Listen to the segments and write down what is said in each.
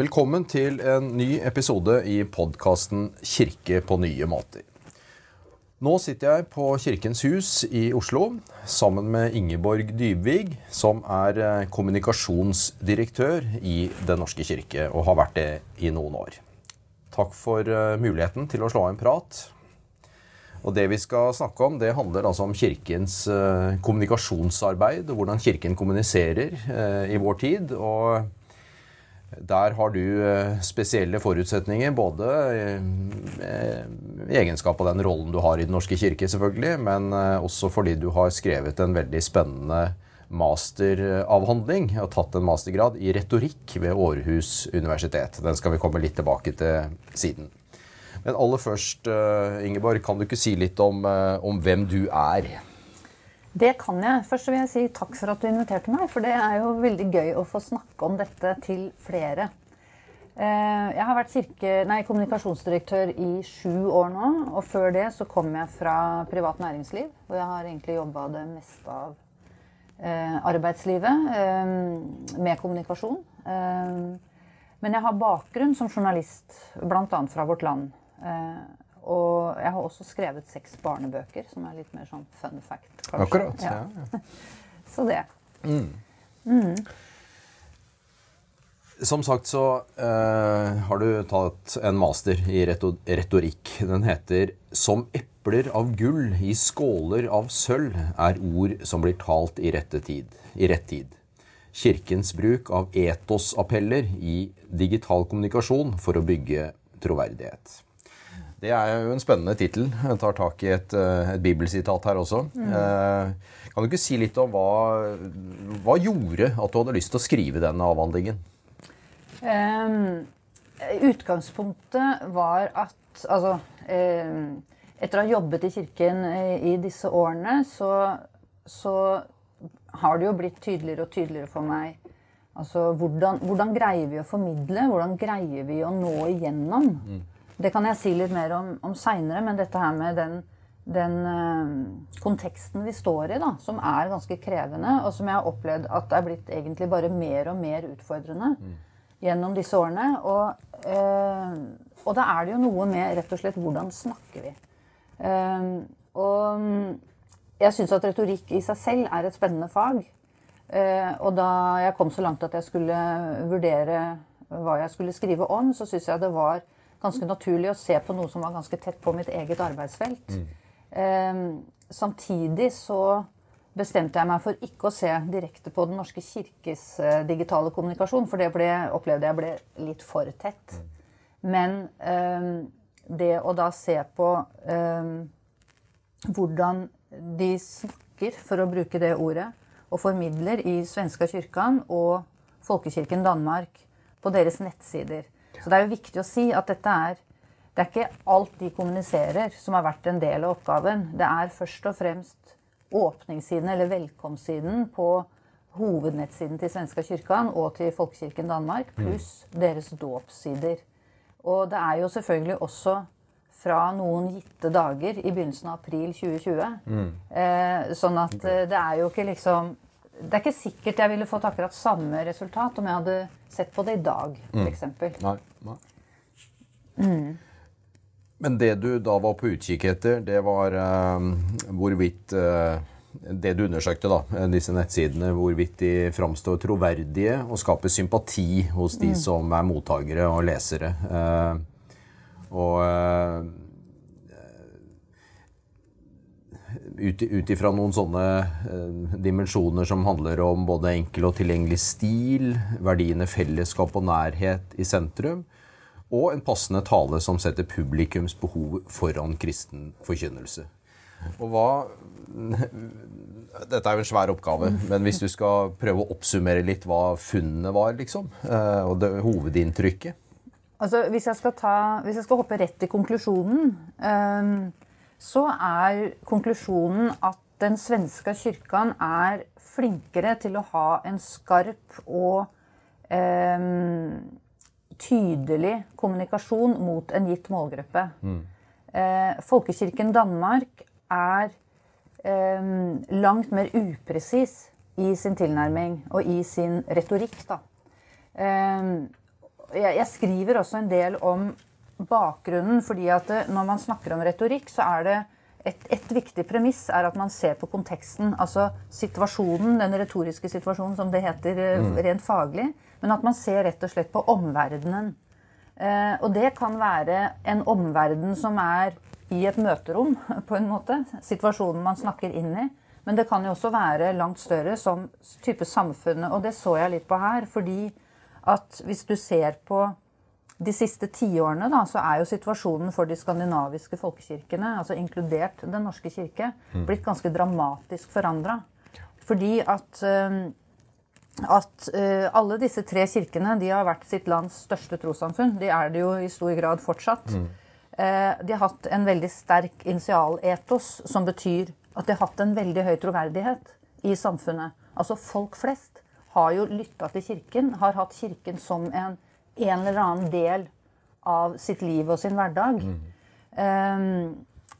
Velkommen til en ny episode i podkasten 'Kirke på nye måter'. Nå sitter jeg på Kirkens Hus i Oslo sammen med Ingeborg Dybvig, som er eh, kommunikasjonsdirektør i Den norske kirke, og har vært det i noen år. Takk for eh, muligheten til å slå av en prat. Og det vi skal snakke om, det handler altså om Kirkens eh, kommunikasjonsarbeid, og hvordan Kirken kommuniserer i vår tid. og der har du eh, spesielle forutsetninger, både i egenskap av den rollen du har i Den norske kirke, selvfølgelig, men eh, også fordi du har skrevet en veldig spennende masteravhandling og tatt en mastergrad i retorikk ved Århus universitet. Den skal vi komme litt tilbake til siden. Men aller først, eh, Ingeborg, kan du ikke si litt om, om hvem du er? Det kan jeg. Først vil jeg si takk for at du inviterte meg. For det er jo veldig gøy å få snakke om dette til flere. Eh, jeg har vært kirke, nei, kommunikasjonsdirektør i sju år nå. Og før det så kom jeg fra privat næringsliv. Og jeg har egentlig jobba det meste av eh, arbeidslivet eh, med kommunikasjon. Men jeg har bakgrunn som journalist, bl.a. fra Vårt Land. Og jeg har også skrevet seks barnebøker, som er litt mer sånn fun fact. Kanskje. Akkurat, ja. ja. Så det. Mm. Mm. Som sagt så eh, har du tatt en master i retorikk. Den heter 'Som epler av gull i skåler av sølv er ord som blir talt i, tid, i rett tid'. Kirkens bruk av etosappeller i digital kommunikasjon for å bygge troverdighet. Det er jo en spennende tittel. Jeg tar tak i et, eh, et bibelsitat her også. Mm. Eh, kan du ikke si litt om hva, hva gjorde at du hadde lyst til å skrive denne avhandlingen? Um, utgangspunktet var at Altså um, Etter å ha jobbet i kirken i disse årene, så, så har det jo blitt tydeligere og tydeligere for meg Altså, hvordan, hvordan, greier vi å formidle? Hvordan greier vi å nå igjennom? Mm. Det kan jeg si litt mer om, om seinere, men dette her med den, den uh, konteksten vi står i, da, som er ganske krevende, og som jeg har opplevd at det er blitt egentlig bare mer og mer utfordrende mm. gjennom disse årene. Og, uh, og, da er det jo noe med rett og slett hvordan snakker vi. Uh, og jeg syns at retorikk i seg selv er et spennende fag. og da jeg kom så langt at jeg skulle vurdere hva jeg skulle skrive om, så syns jeg det var ganske naturlig å se på noe som var ganske tett på mitt eget arbeidsfelt. Mm. Eh, samtidig så bestemte jeg meg for ikke å se direkte på Den norske kirkes eh, digitale kommunikasjon, for det ble, opplevde jeg ble litt for tett. Mm. Men eh, det å da se på hvordan de snakker, for å bruke det ordet, og formidler i svenska kyrkan og Folkekirken Danmark på deres nettsider så det er jo viktig å si at dette er det er ikke alt de kommuniserer som har vært en del av oppgaven. Det er først og fremst åpningssiden, eller velkomstsiden, på hovednettsiden til Svenska kyrkan og til Folkekirken Danmark, mm. pluss deres dåpssider. Og det er jo selvfølgelig også fra noen gitte dager i begynnelsen av april 2020. Mm. Eh, sånn at eh, det er jo ikke liksom Det er ikke sikkert jeg ville fått akkurat samme resultat om jeg hadde sett på det i dag, f.eks. Mm. Mm. Men det du da var på utkikk etter, det var uh, hvorvidt uh, Det du undersøkte, da, disse nettsidene, hvorvidt de framstår troverdige og skaper sympati hos de mm. som er mottakere og lesere. Uh, og ut ifra noen sånne eh, dimensjoner som handler om både enkel og tilgjengelig stil, verdiene fellesskap og nærhet i sentrum, og en passende tale som setter publikums behov foran kristen forkynnelse. Og hva Dette er jo en svær oppgave, men hvis du skal prøve å oppsummere litt hva funnene var, liksom, eh, og det, hovedinntrykket Altså, hvis jeg, skal ta, hvis jeg skal hoppe rett til konklusjonen um så er konklusjonen at den svenske kyrkan er flinkere til å ha en skarp og eh, tydelig kommunikasjon mot en gitt målgruppe. Mm. Eh, Folkekirken Danmark er eh, langt mer upresis i sin tilnærming og i sin retorikk. Da. jeg, jeg skriver også en del om bakgrunnen, fordi at når man snakker om retorikk, så er det et, et, viktig premiss er at man ser på konteksten. Altså situasjonen, den retoriske situasjonen, som det heter eh, mm. rent faglig. Men at man ser rett og slett på omverdenen. Eh, og det kan være en omverden som er i et møterom, på en måte. Situasjonen man snakker inn i. Men det kan jo også være langt større som type samfunnet. Og det så jeg litt på her. Fordi at hvis du ser på de siste tiårene da, så er jo situasjonen for de skandinaviske folkekirkene, altså inkludert Den norske kirke, mm. blitt ganske dramatisk forandra. Fordi at, at alle disse tre kirkene de har vært sitt lands største trossamfunn. De er det jo i stor grad fortsatt. Mm. De har hatt en veldig sterk initialetos, som betyr at de har hatt en veldig høy troverdighet i samfunnet. Altså folk flest har jo lytta til Kirken, har hatt Kirken som en, en, eller annen del av sitt liv og sin hverdag. Mm. Um,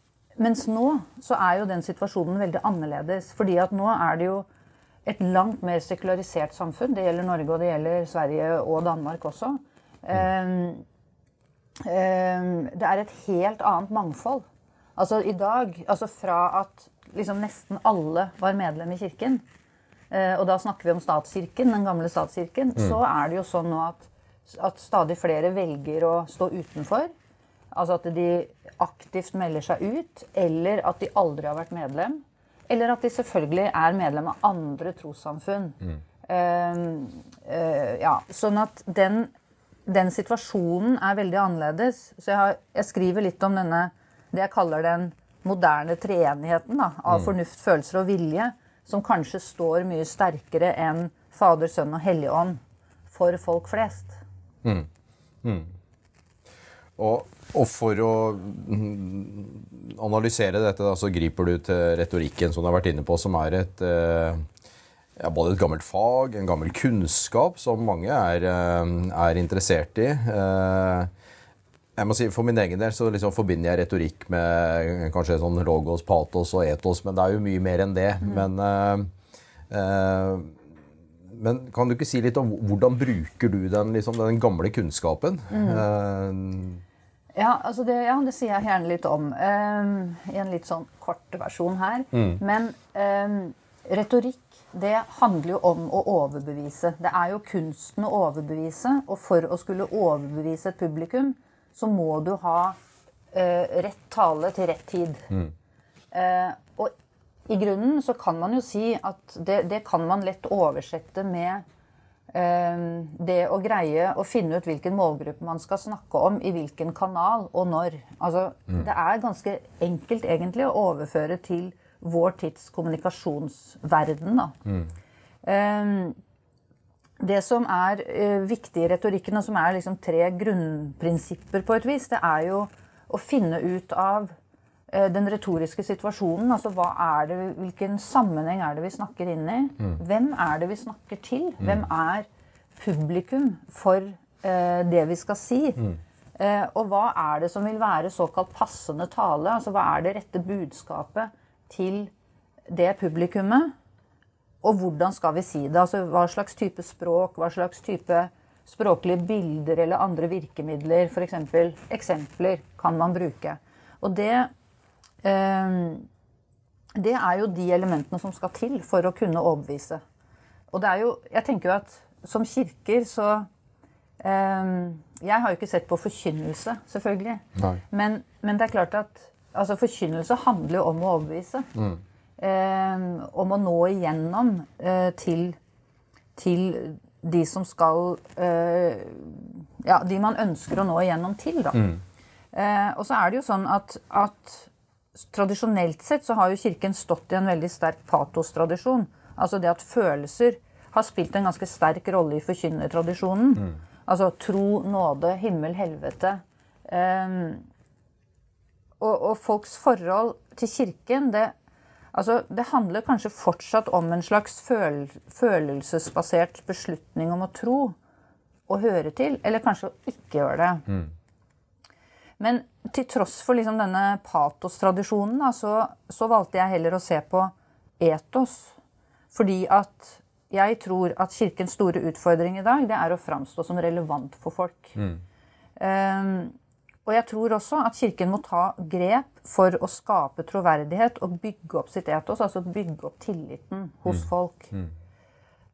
mens nå så er jo den situasjonen veldig annerledes. fordi at nå er det jo et langt mer sekularisert samfunn. Det gjelder Norge, og det gjelder Sverige og Danmark også. Um, um, det er et helt annet mangfold. Altså i dag, altså fra at liksom nesten alle var medlem i kirken, eh, og da snakker vi om statskirken, den gamle statskirken, mm. så er det jo sånn nå at, at, stadig flere velger å stå utenfor. Altså at de aktivt melder seg ut, eller at de aldri har vært medlem. Eller at de selvfølgelig er medlem av andre trossamfunn. Mm. Uh, uh, ja, sånn at den, den, situasjonen er veldig annerledes. Så jeg, har, jeg skriver litt om denne, det jeg kaller den moderne treenigheten da, av mm. fornuft, følelser og vilje, som kanskje står mye sterkere enn Fader, Sønn og Hellig Ånd for folk flest. Mm. Mm. Og, og, for å mm, analysere dette, da, så griper du til retorikken, som du har vært inne på, som er et eh, ja, både et gammelt fag, en gammel kunnskap, som mange er, eh, er interessert i. Eh, jeg må si, For min egen del så liksom forbinder jeg retorikk med kanskje sånn logos, patos og etos, men det er jo mye mer enn det. Mm. Men, uh, uh, men, kan du ikke si litt om hvordan bruker du den, liksom, den gamle kunnskapen? Mm. Uh, ja, altså det, ja, det, sier jeg gjerne litt om i en litt sånn kort versjon her. Mm. Men retorikk det handler jo om å overbevise. Det er jo kunsten å overbevise. Og for å skulle overbevise et publikum, så må du ha uh, rett tale til rett tid. Mm. Uh, og i grunnen så kan man jo si at det, det kan man lett oversette med det å greie å finne ut hvilken målgruppe man skal snakke om, i hvilken kanal og når. Altså, mm. Det er ganske enkelt egentlig å overføre til vår tids kommunikasjonsverden. Mm. Um, det som er uh, viktig i retorikken, og som er liksom tre grunnprinsipper på et vis, det er jo å finne ut av den retoriske situasjonen. Altså hva er det, hvilken sammenheng er det vi snakker inn i? Mm. Hvem er det vi snakker til? Mm. Hvem er publikum for uh, det vi skal si? Mm. og hva er det som vil være såkalt passende tale? Altså hva er det rette budskapet til det publikummet? Og hvordan skal vi si det? Altså, hva slags type språk, hva slags type språklige bilder eller andre virkemidler, f.eks. eksempler, kan man bruke? Og det, eh, det er jo de elementene som skal til for å kunne overbevise. Og det er jo Jeg tenker jo at som kirker så eh, Jeg har jo ikke sett på forkynnelse, selvfølgelig. Men, men, det er klart at altså, forkynnelse handler jo om å overbevise. Mm eh, om å nå igjennom eh, til, til, de som skal eh, Ja, de man ønsker å nå igjennom til, da. Mm. Eh, og så er det jo sånn at, at, tradisjonelt sett så har jo Kirken stått i en veldig sterk patostradisjon. Altså det at følelser har spilt en ganske sterk rolle i forkynnertradisjonen. Mm. Altså tro, nåde, himmel, helvete. Um, og, og, folks forhold til Kirken det Altså, det handler kanskje fortsatt om en slags føl følelsesbasert beslutning om å tro og høre til, eller kanskje å ikke gjøre det. Mm. Men til tross for liksom denne patostradisjonen, så, så valgte jeg heller å se på etos. Fordi at jeg tror at Kirkens store utfordring i dag det er å framstå som relevant for folk. Um, og jeg tror også at Kirken må ta grep for å skape troverdighet og bygge opp sitt etos, altså bygge opp tilliten hos folk.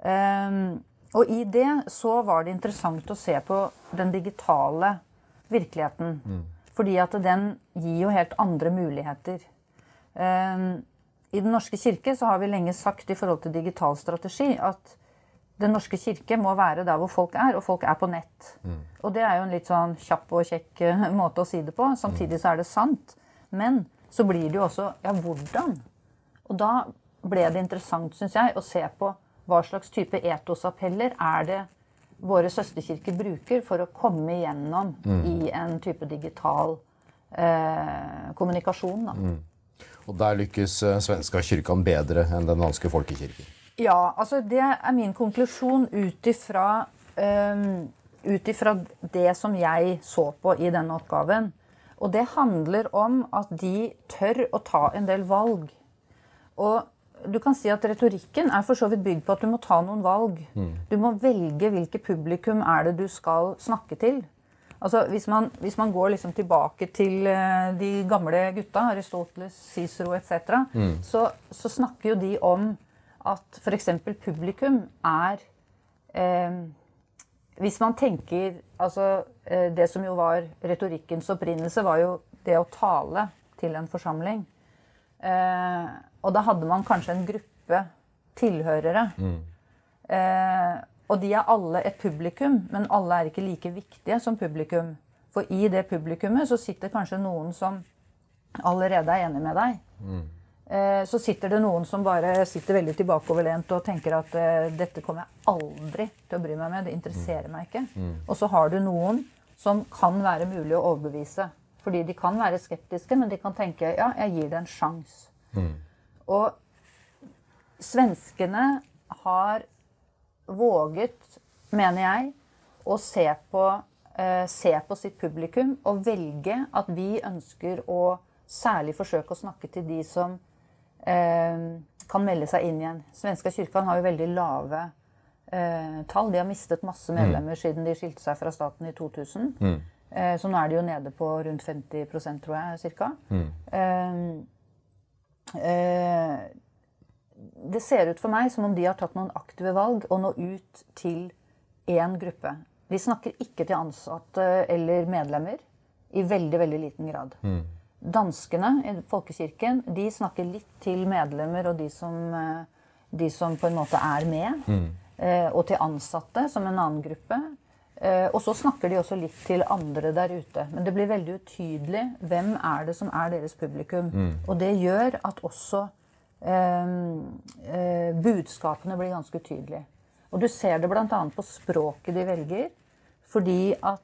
Um, og i det så var det interessant å se på den digitale virkeligheten. Fordi at den gir jo helt andre muligheter. Um, I Den norske kirke så har vi lenge sagt i forhold til digital strategi at Den norske kirke må være der hvor folk er, og folk er på nett. Og det er jo en litt sånn kjapp og kjekk eh, måte å si det på. Samtidig så er det sant. Men så blir det jo også Ja, hvordan? Og da ble det interessant, syns jeg, å se på hva slags type etosappeller er det våre søsterkirker bruker for å komme igjennom i en type digital eh, kommunikasjon. Da. Og der lykkes eh, svenska kirken bedre enn den danske folkekirken. Ja, altså det er min konklusjon ut ifra um, ut ifra det som jeg så på i denne oppgaven. Og det handler om at de tør å ta en del valg. Og du kan si at retorikken er for så vidt bygd på at du må ta noen valg. Du må velge hvilket publikum er det du skal snakke til. Altså, hvis, man, hvis man går liksom tilbake til eh, de gamle gutta, Aristoteles, Cicero etc., så, så snakker jo de om at f.eks. publikum er eh, Hvis man tenker altså, eh, Det som jo var retorikkens opprinnelse, var jo det å tale til en forsamling. Eh, og da hadde man kanskje en gruppe tilhørere. Eh, og de er alle et publikum, men alle er ikke like viktige som publikum. For i det publikummet så sitter kanskje noen som allerede er enig med deg. Eh, så sitter det noen som bare sitter veldig tilbakeoverlent og tenker at eh, dette kommer jeg aldri til å bry meg med. Det interesserer meg ikke. Og så har du noen som kan være mulig å overbevise. Fordi de kan være skeptiske, men de kan tenke ja, jeg gir det en sjanse. Og svenskene har våget, mener jeg, å se på, eh, se på sitt publikum og velge at vi ønsker å særlig forsøke å snakke til de som eh, kan melde seg inn igjen. Svenska kirken har jo veldig lave eh, tall. De har mistet masse medlemmer siden de skilte seg fra staten i 2000. Eh, så nå er de jo nede på rundt 50% tror jeg, ca. Eh, eh, det ser ut for meg som om de har tatt noen aktive valg og nå ut til én gruppe. De snakker ikke til ansatte eller medlemmer i veldig, veldig liten grad. Danskene i folkekirken de snakker litt til medlemmer og de som, eh, de som på en måte er med. Mm. Og til ansatte som en annen gruppe. Eh, Og så snakker de også litt til andre der ute. Men det blir veldig utydelig hvem er det som er deres publikum. Og det gjør at også eh, eh, budskapene blir ganske utydelige. Og du ser det bl.a. på språket de velger. Fordi at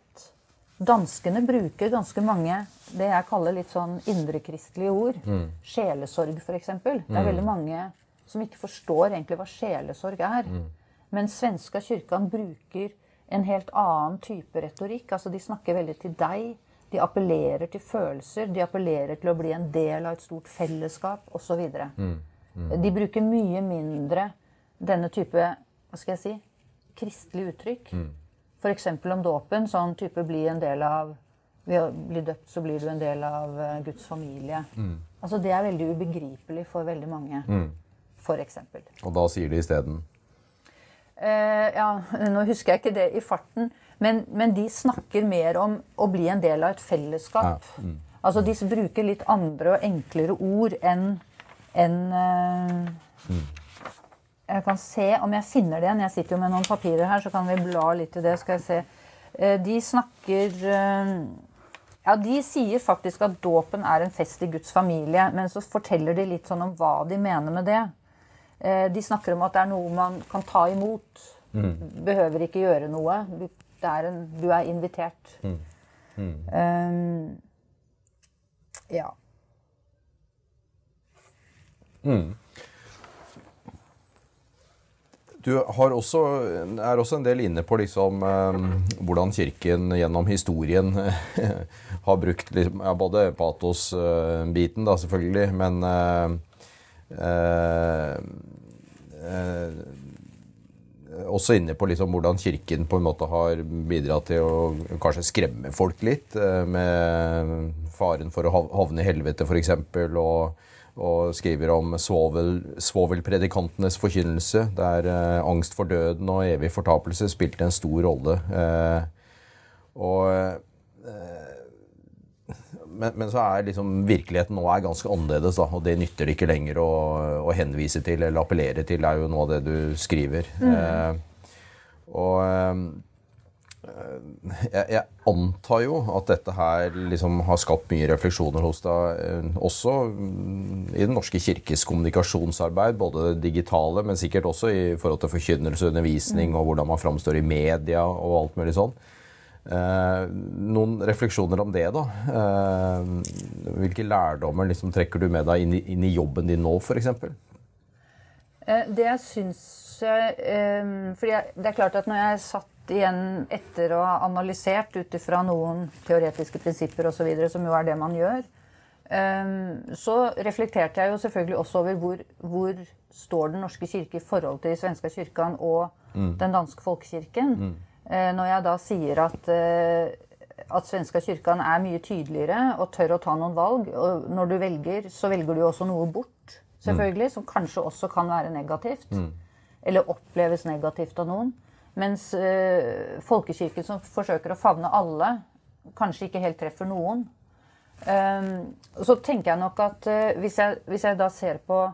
danskene bruker ganske mange det jeg kaller litt sånn indrekristelige ord. Sjelesorg, f.eks. Det er veldig mange som ikke forstår egentlig hva sjelesorg er. Men svenska kyrkan bruker en helt annen type retorikk. Altså De snakker veldig til deg. De appellerer til følelser. De appellerer til å bli en del av et stort fellesskap osv. De bruker mye mindre denne type hva skal jeg si, kristelige uttrykk. F.eks. om dåpen. Sånn type bli en del av Ved å bli døpt så blir du en del av eh, Guds familie. Altså Det er veldig ubegripelig for veldig mange. For eksempel. Og da sier de isteden ja, nå husker jeg ikke det i farten, men, men de snakker mer om å bli en del av et fellesskap. Altså de bruker litt andre og enklere ord enn enn, eh, Jeg kan se om jeg finner det igjen. Jeg sitter jo med noen papirer her, så kan vi bla litt i det. Skal jeg se. Eh, de snakker eh, ja, De sier faktisk at dåpen er en fest i Guds familie, men så forteller de litt sånn om hva de mener med det. Eh, De snakker om at det er noe man kan ta imot. Behøver ikke gjøre noe. Det er en, du er invitert. Um, ja. Du har også, er også en del inne på liksom, eh, hvordan Kirken gjennom historien har brukt liksom, ja, både patos-biten, da selvfølgelig, men eh, eh, eh, også inne på liksom hvordan Kirken på en måte har bidratt til å kanskje skremme folk litt, eh, med faren for å havne i helvete f.eks., og, og skriver om svovel, svovelpredikantenes forkynnelse, der eh, angst for døden og evig fortapelse spilte en stor rolle. Eh, og eh, men, men, så er liksom virkeligheten nå er ganske annerledes, da, og det nytter det ikke lenger å, å, henvise til eller appellere til. Er jo noe av det du skriver. Mm. Eh, og eh, jeg, jeg, antar jo at dette her liksom har skapt mye refleksjoner hos deg, eh, også i Den norske kirkes kommunikasjonsarbeid, både det digitale, men sikkert også i forhold til forkynnelse og undervisning, mm. og hvordan man framstår i media og alt mulig sånn. Eh, noen refleksjoner om det, da. Eh, hvilke lærdommer liksom, trekker du med deg inn i, inn i jobben din nå, f.eks.? Eh, det jeg syns jeg fordi det er klart at når jeg satt igjen etter å ha analysert ut ifra noen teoretiske prinsipper osv., som jo er det man gjør, så reflekterte jeg jo selvfølgelig også over hvor, hvor står Den norske kirke i forhold til den svenske kirken og mm. den danske folkekirken. Mm. Eh, når jeg da sier at, eh, at Svenska kyrkan er mye tydeligere og tør å ta noen valg. Og når du velger, så velger du også noe bort, selvfølgelig, mm. som kanskje også kan være negativt. Mm. Eller oppleves negativt av noen. Mens øh, folkekirken som forsøker å favne alle, kanskje ikke helt treffer noen. Um, så tenker jeg nok at øh, hvis, jeg, hvis jeg da ser på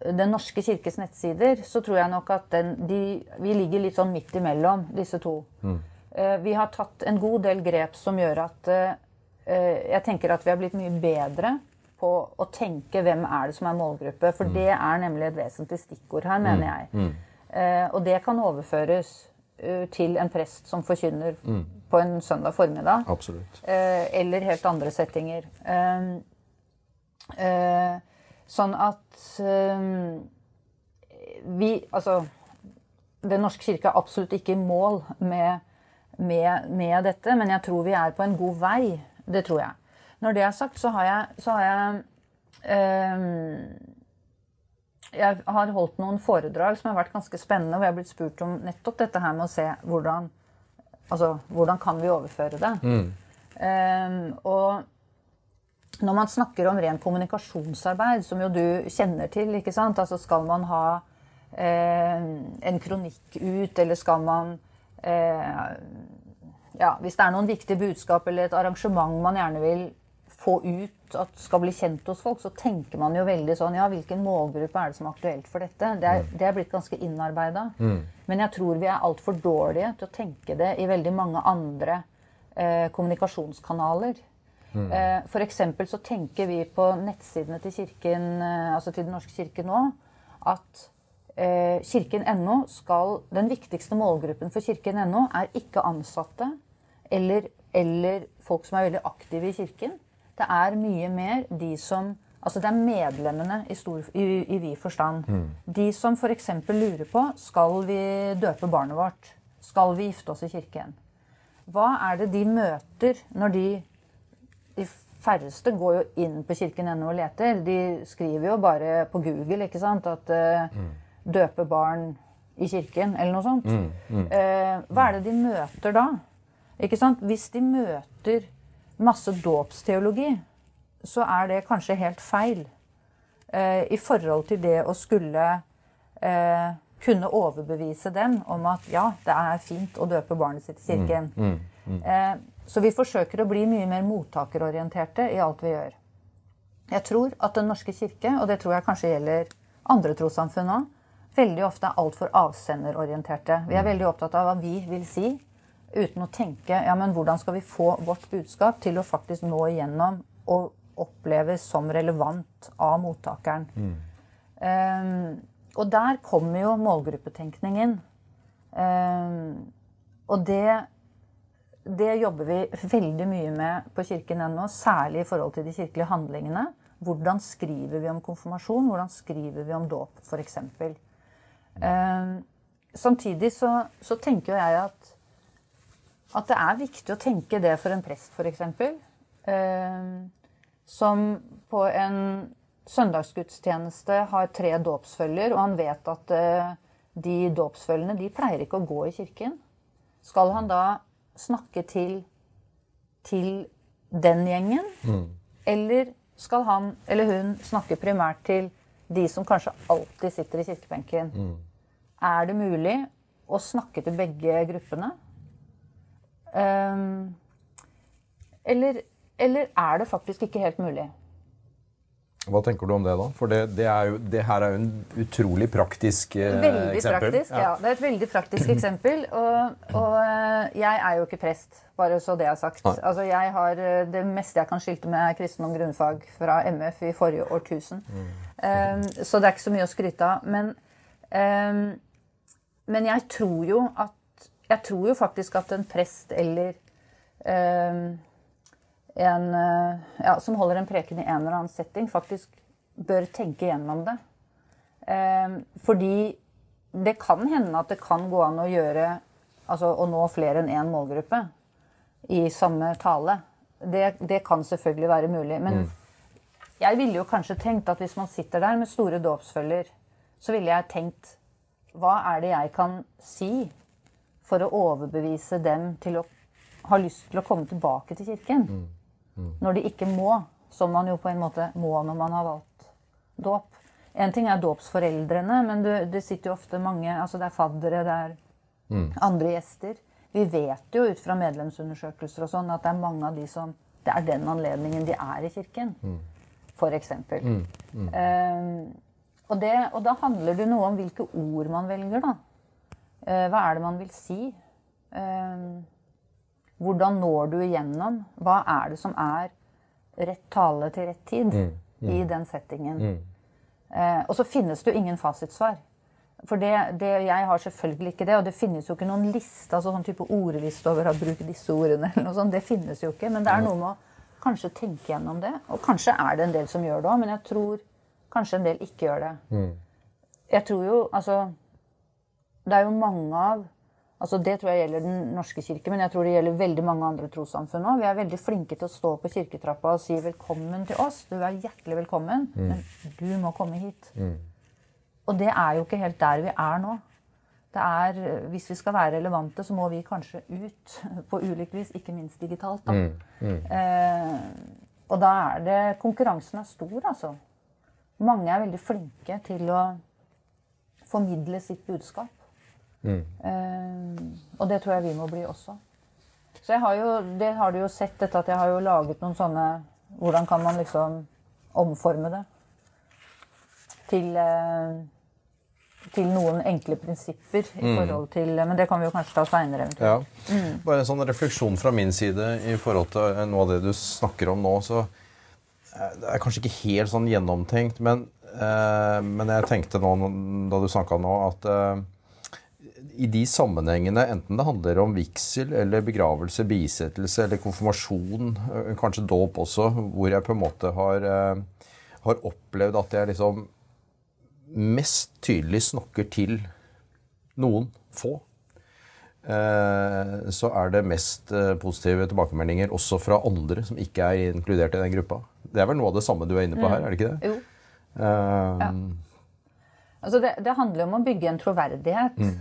Den norske kirkes nettsider, så tror jeg nok at den, de, vi ligger litt sånn midt imellom disse to. Mm. Uh, vi har tatt en god del grep som gjør at jeg tenker at vi har blitt mye bedre på å tenke hvem er det som er målgruppe. For mm. det er nemlig et vesentlig stikkord her, mener mm. jeg. Mm. Eh, og det kan overføres til en prest som forkynner på en søndag formiddag. Absolutt. Eh, eller helt andre settinger. Sånn at øh, vi Altså Den norske kirke er absolutt ikke i mål med, med, med, dette, men jeg tror vi er på en god vei. Det tror jeg. Når det er sagt, så har jeg, så har jeg jeg har holdt noen foredrag som har vært ganske spennende, hvor jeg har blitt spurt om nettopp dette her med å se hvordan Altså, hvordan kan vi overføre det? Mm. Um, og når man snakker om ren kommunikasjonsarbeid, som jo du kjenner til, ikke sant? Altså skal man ha eh, en kronikk ut, eller skal man eh, Ja, hvis det er noen viktige budskap eller et arrangement man gjerne vil få ut at skal bli kjent hos folk, så tenker man jo veldig sånn Ja, hvilken målgruppe er det som er aktuelt for dette? Det er, det er blitt ganske innarbeida. Mm. Men jeg tror vi er altfor dårlige til å tenke det i veldig mange andre eh, kommunikasjonskanaler. Mm. Eh, F.eks. så tenker vi på nettsidene til kirken, eh, altså til Den norske kirke nå, at eh, kirken.no skal Den viktigste målgruppen for kirken.no er ikke ansatte eller, eller folk som er veldig aktive i kirken. Det er mye mer de som Altså det er medlemmene i, stor, i, i vid forstand. Mm. De som f.eks. lurer på skal vi døpe barnet vårt. Skal vi gifte oss i kirken? Hva er det de møter når de De færreste går jo inn på kirken.no og leter. De skriver jo bare på Google ikke sant, at uh, mm. 'døpe barn i kirken', eller noe sånt. Mm. Uh, hva er det de møter da? Ikke sant? Hvis de møter masse dåpsteologi, så er det kanskje helt feil uh, i forhold til det å skulle kunne overbevise dem om at ja, det er fint å døpe barnet sitt i kirken. Mm, mm, mm. Så vi forsøker å bli mye mer mottakerorienterte i alt vi gjør. Jeg tror at Den norske kirke, og det tror jeg kanskje gjelder andre trossamfunn òg, veldig ofte er altfor avsenderorienterte. Vi er veldig opptatt av hva vi vil si, uten å tenke ja, men hvordan skal vi få vårt budskap til å faktisk nå igjennom og oppleves som relevant av mottakeren. Mm. Um, og der kommer jo målgruppetenkningen. Um, og det, det jobber vi veldig mye med på Kirken ennå, særlig i forhold til de kirkelige handlingene. Hvordan skriver vi om konfirmasjon? Hvordan skriver vi om dåp, f.eks.? Eh, samtidig så, så tenker jeg at at det er viktig å tenke det for en prest, f.eks. Eh, som på en søndagsgudstjeneste har tre dåpsfølger, og han vet at eh, de dåpsfølgene de pleier ikke å gå i kirken. Skal han da snakke til, til den gjengen? Eller skal han eller hun snakke primært til de som kanskje alltid sitter i kirkebenken? Er det mulig å snakke til begge gruppene? Um, eller, eller er det faktisk ikke helt mulig? Hva tenker du om det, da? For det, det, jo, det her er jo en utrolig praktisk eh, veldig eksempel. Praktisk, ja. ja. Det er et veldig praktisk eksempel. Og, og, eh, jeg er jo ikke prest, bare så det er sagt. Altså, jeg har, eh, det meste jeg kan skilte med, er kristendom grunnfag fra MF i forrige årtusen. Mm. Um, så det er ikke så mye å skryte av. Men, um, men jeg tror jo at Jeg tror jo faktisk at en prest eller um, en, eh, ja, som holder en preken i en eller annen setting, faktisk bør tenke gjennom det. Eh, fordi det kan hende at det kan gå an å gjøre Altså å nå flere enn én målgruppe i samme tale. Det, det, kan selvfølgelig være mulig. Men mm. jeg ville jo kanskje tenkt at hvis man sitter der med store dåpsfølger, så ville jeg tenkt Hva er det jeg kan si for å overbevise dem til å ha lyst til å komme tilbake til kirken? Mm. Når de ikke må, som man jo på en måte må når man har valgt dåp. En ting er dåpsforeldrene, men du, det sitter jo ofte mange altså Det er faddere, det er mm. andre gjester. Vi vet jo ut fra medlemsundersøkelser og sånn at det er mange av de som Det er den anledningen de er i kirken, mm. f.eks. Mm. Mm. Um, og, det, og da handler det noe om hvilke ord man velger, da. Uh, hva er det man vil si? Um, hvordan når du igjennom? Hva er det som er rett tale til rett tid mm, mm. i den settingen? Mm. Eh, og så finnes det jo ingen fasitsvar. For det, det, jeg har selvfølgelig ikke det, og det finnes jo ikke noen liste, altså sånn type ordliste over å bruke disse ordene. eller noe sånt, Det finnes jo ikke. Men det er noe med å kanskje tenke gjennom det. Og kanskje er det en del som gjør det òg, men jeg tror kanskje en del ikke gjør det. Mm. Jeg tror jo Altså Det er jo mange av Altså Det tror jeg gjelder Den norske kirke, men jeg tror det gjelder veldig mange andre trossamfunn òg. Vi er veldig flinke til å stå på kirketrappa og si 'velkommen til oss'. Du er hjertelig velkommen, mm. men du må komme hit. Mm. Og det er jo ikke helt der vi er nå. Det er, Hvis vi skal være relevante, så må vi kanskje ut på ulikt vis, ikke minst digitalt. da. Mm. mm. Eh, og da er det Konkurransen er stor, altså. Mange er veldig flinke til å formidle sitt budskap. Mm. Uh, og det tror jeg vi må bli også. Så jeg har jo, det har du jo sett dette at jeg har jo laget noen sånne Hvordan kan man liksom omforme det til, uh, til noen enkle prinsipper i mm. forhold til Men det kan vi jo kanskje ta seinere. Ja. Mm. Bare en sånn refleksjon fra min side i forhold til noe av det du snakker om nå. så eh, Det er kanskje ikke helt sånn gjennomtenkt, men, eh, men jeg tenkte nå da du snakka nå, at i de sammenhengene, enten det handler om vigsel eller begravelse, bisettelse eller konfirmasjon, øh, kanskje dåp også, hvor jeg på en måte har, øh, har opplevd at jeg liksom mest tydelig snakker til noen få, øh, så er det mest positive tilbakemeldinger også fra andre som ikke er inkludert i den gruppa. Det er vel noe av det samme du er inne på her, er det ikke det? Jo. Um, ja. Altså det, det, handler om å bygge en troverdighet. Mm.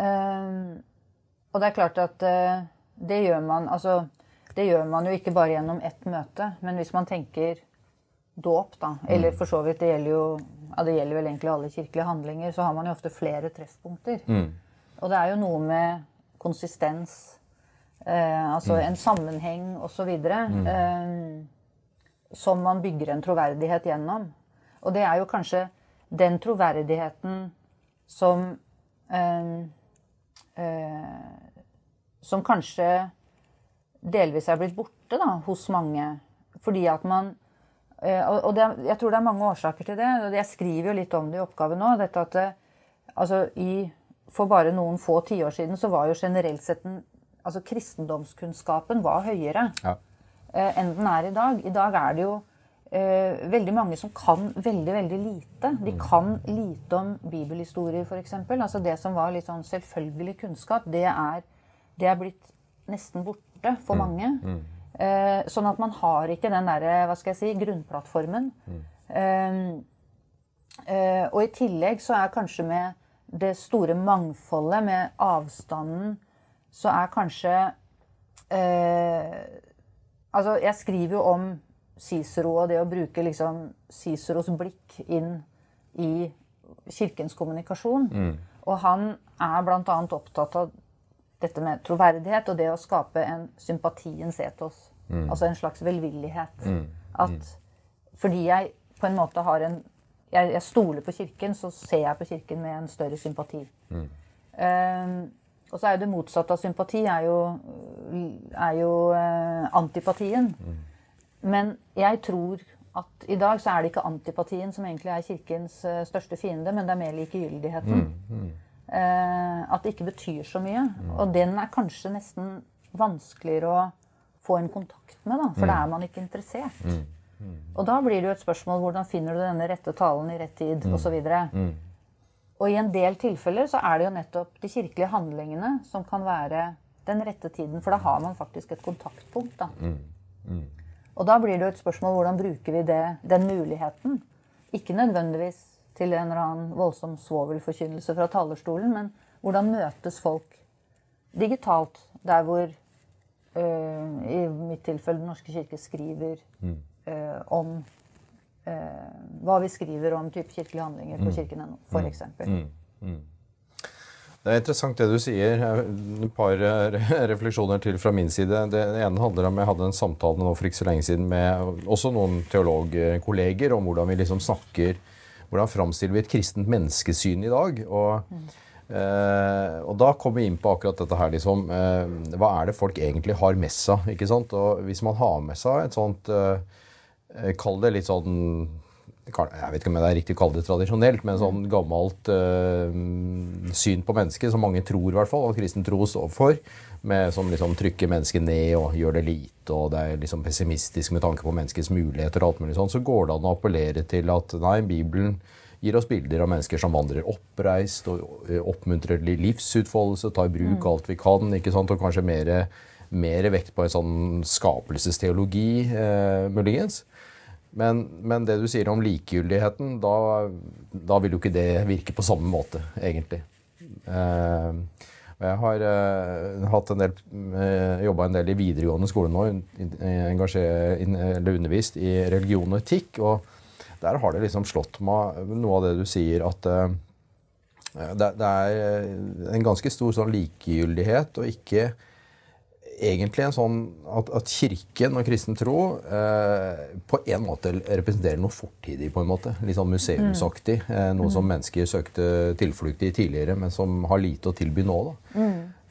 Ehm, og det er klart at eh, det gjør man altså, det gjør man jo ikke bare gjennom ett møte. Men hvis man tenker dåp, da, eller mm. for så vidt det gjelder jo ja, det gjelder vel egentlig alle kirkelige handlinger, så har man jo ofte flere treffpunkter. Mm. Og det er jo noe med konsistens, eh, altså mm. en sammenheng osv. Mm. Eh, som man bygger en troverdighet gjennom. Og det er jo kanskje den troverdigheten som eh, eh, som kanskje delvis er blitt borte da, hos mange. Fordi at man eh, Og det, jeg tror det er mange årsaker til det. og Jeg skriver jo litt om det i oppgaven nå. dette at det, altså i, For bare noen få tiår siden så var jo generelt sett den, altså kristendomskunnskapen var høyere ja. eh, enn den er i dag. I dag er det jo eh, veldig mange som kan veldig veldig lite. De mm. kan lite om bibelhistorier, f.eks. Altså det som var litt sånn selvfølgelig kunnskap, det er, det er blitt nesten borte for mm. mange. Mm. Eh, sånn at man har ikke den derre, hva skal jeg si, grunnplattformen. Mm. Eh, eh, og i tillegg så er kanskje med, det store mangfoldet, med avstanden, så er kanskje eh, Altså, jeg skriver jo om Cicero og det å bruke liksom Ciceros blikk inn i kirkens kommunikasjon. Og han er bl.a. opptatt av dette med troverdighet og det å skape en sympatiens etos. Altså en slags velvillighet. At fordi jeg på en måte har en jeg, jeg stoler på Kirken, så ser jeg på Kirken med en større sympati. Eh, og så er jo det motsatte av sympati er jo, er jo uh, antipatien. Men jeg tror at i dag så er det ikke antipatien som egentlig er Kirkens eh, største fiende, men det er mer likegyldigheten. Eh, at det ikke betyr så mye. Og den er kanskje nesten vanskeligere å få en kontakt med, da, for da er man ikke interessert. Og da blir det jo et spørsmål hvordan finner du denne rette talen i rett tid, osv. Og i en del tilfeller så er det jo nettopp de kirkelige handlingene som kan være den rette tiden, for da har man faktisk et kontaktpunkt. da. Og da blir det jo et spørsmål hvordan bruker vi det, den muligheten. Ikke nødvendigvis til en eller annen voldsom svovelforkynnelse fra talerstolen, men hvordan møtes folk digitalt, der hvor øh, i mitt tilfelle Den norske kirke skriver øh, om øh, hva vi skriver om type kirkelige handlinger på kirken.no, f.eks. Det er interessant det du sier. Et par eh, refleksjoner til fra min side. Det ene handler om Jeg hadde en samtale nå for ikke så lenge siden med også noen teologkolleger om hvordan vi liksom snakker Hvordan framstiller vi et kristent menneskesyn i dag? Og, eh, og da kom vi inn på akkurat dette her, liksom. Eh, hva er det folk egentlig har med seg? ikke sant? Og hvis man har med seg et sånt Kall det litt sånn jeg vet ikke om det er riktig å kalle det tradisjonelt, men sånn gammelt øh, syn på mennesket, som mange tror i hvert fall, at kristen tro står for, med, som liksom trykker mennesket ned og gjør det lite, og det er liksom pessimistisk med tanke på menneskets muligheter og alt mulig sånn, så går det an å appellere til at nei, Bibelen gir oss bilder av mennesker som vandrer oppreist og oppmuntrer til livsutfoldelse, tar i bruk alt vi kan, ikke sant, og kanskje mer, vekt på en sånn skapelsesteologi, eh, muligens. Men, men, det du sier om likegyldigheten, da, da, vil jo ikke det virke på samme måte, egentlig. Eh, jeg har eh, en del, eh, jobba en del i videregående skole nå, eller undervist i religion og etikk. Og der har det liksom slått meg noe av det du sier, at eh, det, det, er en ganske stor sånn likegyldighet og ikke egentlig en sånn at, at kirken og kristen tro eh, på en måte representerer noe fortidig, på en måte. Litt sånn museumsaktig. Eh, noe som mennesker søkte tilflukt i tidligere, men som har lite å tilby nå. Da.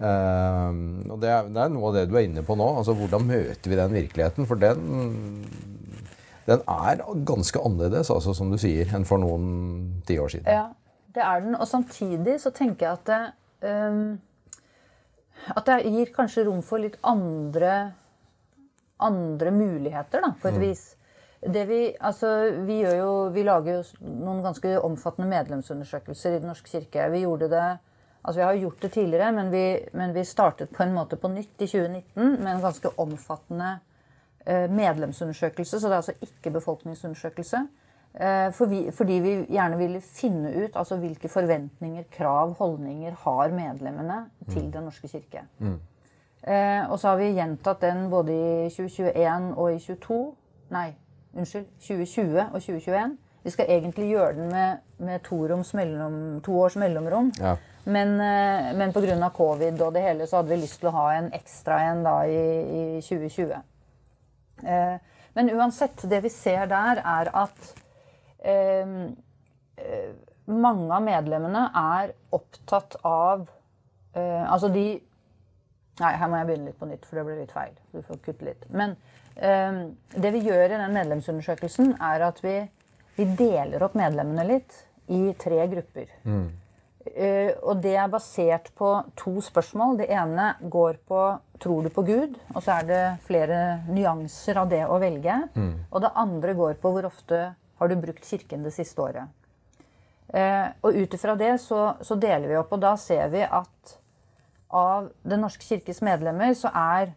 Eh, og det er, det er, noe av det du er inne på nå. altså Hvordan møter vi den virkeligheten? For den, den er ganske annerledes, altså, som du sier, enn for noen tiår siden. Ja, det er den. Og samtidig så tenker jeg at um at det gir kanskje rom for litt andre, andre muligheter, da, på et mm. vis. Det vi, altså, vi, jo, vi, lager jo noen ganske omfattende medlemsundersøkelser i Den norske kirke. Vi gjorde det, altså vi har gjort det tidligere, men vi, men vi startet på en måte på nytt i 2019 med en ganske omfattende eh, medlemsundersøkelse. Så det er altså ikke befolkningsundersøkelse. Eh, for vi, fordi vi gjerne ville finne ut altså hvilke forventninger, krav, holdninger har medlemmene til Den norske kirke. Mm. Eh, og så har vi gjentatt den både i 2021 og i 22, nei, unnskyld, 2020 og 2021. Vi skal egentlig gjøre den med, med to, mellom, to, års mellomrom. Ja. Men, eh, men pga. covid og det hele så hadde vi lyst til å ha en ekstra en da i, i 2020. Eh, men uansett, det vi ser der, er at mange av medlemmene er opptatt av eh, Altså de Nei, her må jeg begynne litt på nytt, for det ble litt feil. Du får kutte litt. Men eh, det vi gjør i den medlemsundersøkelsen, er at vi, vi deler opp medlemmene litt i tre grupper. Mm. Uh, og det er basert på to spørsmål. Det ene går på tror du på Gud, og så er det flere nyanser av det å velge. Mm. Og det andre går på hvor ofte har du brukt Kirken det siste året? Eh, og ut ifra det så, så, deler vi opp, og da ser vi at av Den norske kirkes medlemmer så er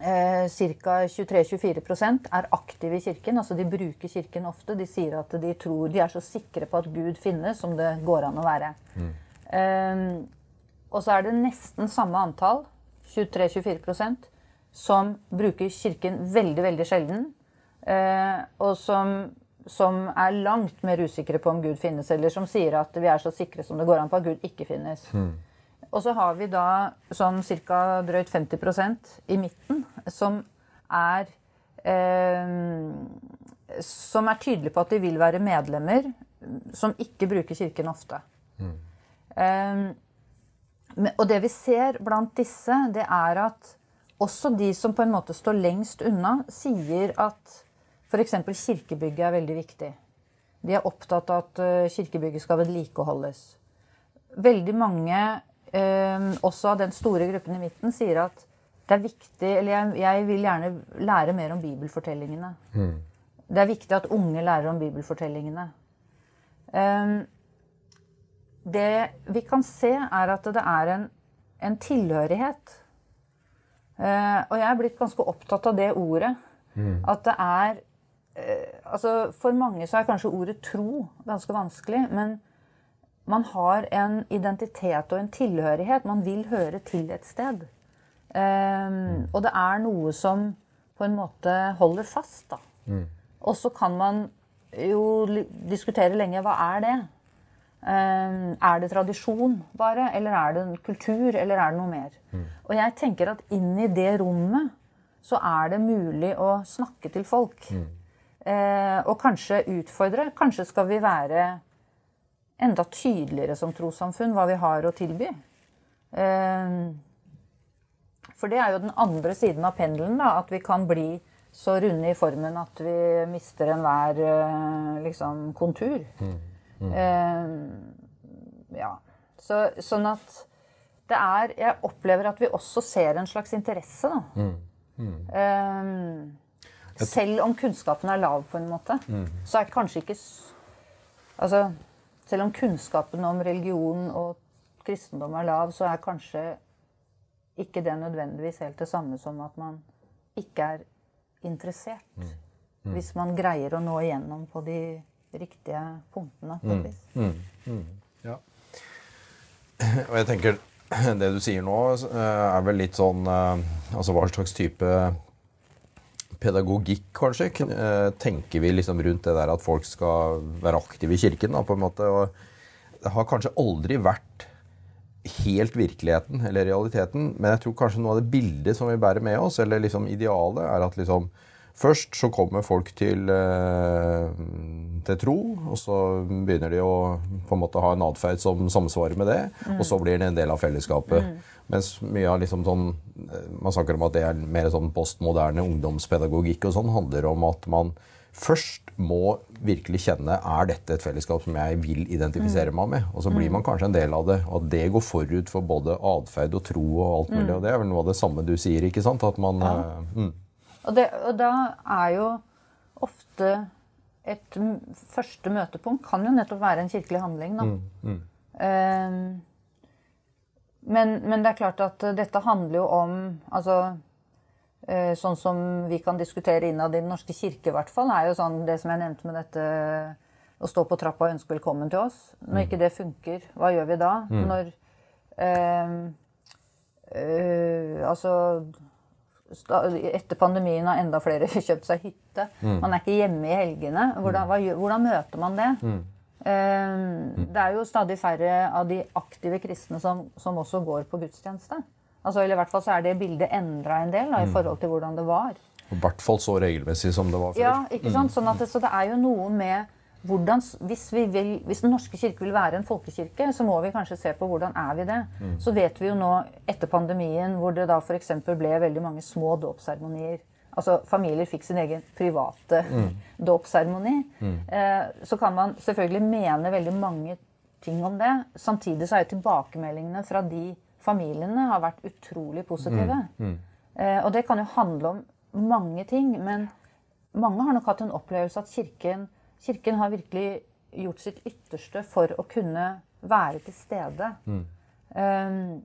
eh, ca. 23-24% er aktive i kirken. Altså de bruker kirken ofte. De sier at de tror De er så sikre på at Gud finnes som det går an å være. Eh, og så er det nesten samme antall, 23-24% som bruker kirken veldig, veldig sjelden. Eh, og som, som er langt mer usikre på om Gud finnes, eller som sier at vi er så sikre som det går an på at Gud ikke finnes. Og så har vi da sånn ca. drøyt 50% i midten som er eh, Som er tydelige på at de vil være medlemmer, som ikke bruker kirken ofte. Eh, og det vi ser blant disse, det er at også de som på en måte står lengst unna, sier at f.eks. kirkebygget er veldig viktig. De er opptatt av at eh, kirkebygget skal vedlikeholdes. Veldig mange, eh, også av den store gruppen i midten, sier at det er viktig Eller jeg, jeg vil gjerne lære mer om bibelfortellingene. Det er viktig at unge lærer om bibelfortellingene. Eh, det vi kan se, er at det er en, en tilhørighet. Eh, og jeg er blitt ganske opptatt av det ordet. At det er altså For mange så er kanskje ordet tro ganske vanskelig. Men man har en identitet og en tilhørighet. Man vil høre til et sted. Um, og det er noe som på en måte holder fast. da. Og så kan man jo diskutere lenge hva er det Um, er det tradisjon bare, eller er det en kultur, eller er det noe mer? Og jeg tenker at inn i det rommet så er det mulig å snakke til folk. Eh, og kanskje utfordre. Kanskje skal vi være enda tydeligere som trossamfunn hva vi har å tilby. Eh, for det er jo den andre siden av pendelen, da, at vi kan bli så runde i formen at vi mister enhver eh, liksom, kontur. Eh, ja. Så, sånn at det er Jeg opplever at vi også ser en slags interesse, da. Eh, selv om kunnskapen er lav, på en måte, så er kanskje ikke Altså, selv om kunnskapen om religion og kristendom er lav, så er kanskje ikke det nødvendigvis helt det samme som at man ikke er interessert. Hvis man greier å nå igjennom på de riktige punktene. på et vis. Ja. Og jeg tenker det du sier nå, eh, er vel litt sånn eh, Altså hva slags type pedagogikk, kanskje, eh, tenker vi liksom rundt det der at folk skal være aktive i kirken, da, på en måte. Og det har kanskje aldri vært helt virkeligheten eller realiteten, men jeg tror kanskje noe av det bildet som vi bærer med oss, eller liksom idealet, er at liksom Først så kommer folk til, eh, til tro, og så begynner de å på en måte ha en atferd som samsvarer med det, og så blir det en del av fellesskapet. Mens mye av liksom sånn Man snakker om at det er mer sånn postmoderne ungdomspedagogikk og sånn, handler om at man først må virkelig kjenne er dette et fellesskap som jeg vil identifisere meg med. Og så blir man kanskje en del av det. Og at det går forut for både atferd og tro og alt mulig. Og det er vel noe av det samme du sier, ikke sant? At man eh, mm. Og, det, og da er jo ofte et første møtepunkt kan jo nettopp være en kirkelig handling. Da. Eh, men, men det er klart at eh, dette handler jo om altså, eh, Sånn som vi kan diskutere innad i Den norske kirke, i hvert fall, er jo sånn det som jeg nevnte med dette å stå på trappa og ønske velkommen til oss. Når ikke det funker, hva gjør vi da? Når eh, eh, Altså etter pandemien har enda flere kjøpt seg hytte. Man er ikke hjemme i helgene. Hvordan, hva, hvordan møter man det? Eh, Det er jo stadig færre av de aktive kristne som, som også går på gudstjeneste. Altså, eller i hvert fall så er det bildet endra en del da, i forhold til hvordan det var. I hvert fall så regelmessig som det var før. Ja, ikke sant? Sånn at så det er jo noe med hvordan, hvis, vi vil, hvis Den norske kirke vil være en folkekirke, så må vi kanskje se på hvordan er vi det. Så vet vi jo nå etter pandemien hvor det da f.eks. ble veldig mange små dåpsseremonier. Altså familier fikk sin egen private dåpsseremoni. Eh, så kan man selvfølgelig mene veldig mange ting om det. Samtidig så er jo tilbakemeldingene fra de familiene har vært utrolig positive. Eh, og det kan jo handle om mange ting, men mange har nok hatt en opplevelse at kirken, kirken har virkelig gjort sitt ytterste for å kunne være til stede. Um,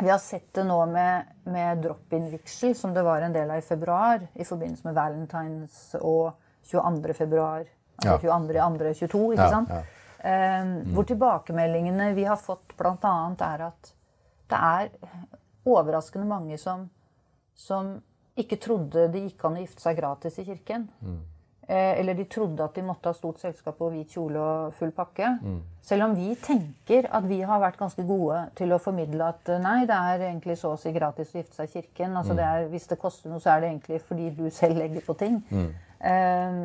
vi har sett det nå med, med drop-in-vigsel, som det var en del av i februar, i forbindelse med Valentines og 22. februar. Altså Ja. 22. 22, ikke Ja, sant? ja. mm. Hvor tilbakemeldingene vi har fått, bl.a. er at det er overraskende mange som, som ikke trodde det gikk an å gifte seg gratis i kirken. Eh, eller de trodde at de måtte ha stort selskap og hvit kjole og full pakke. Selv om vi tenker at vi har vært ganske gode til å formidle at eh, nei, det er egentlig så å si gratis å gifte seg i kirken. Altså det er, hvis det koster noe, så er det egentlig fordi du selv legger på ting. Eh,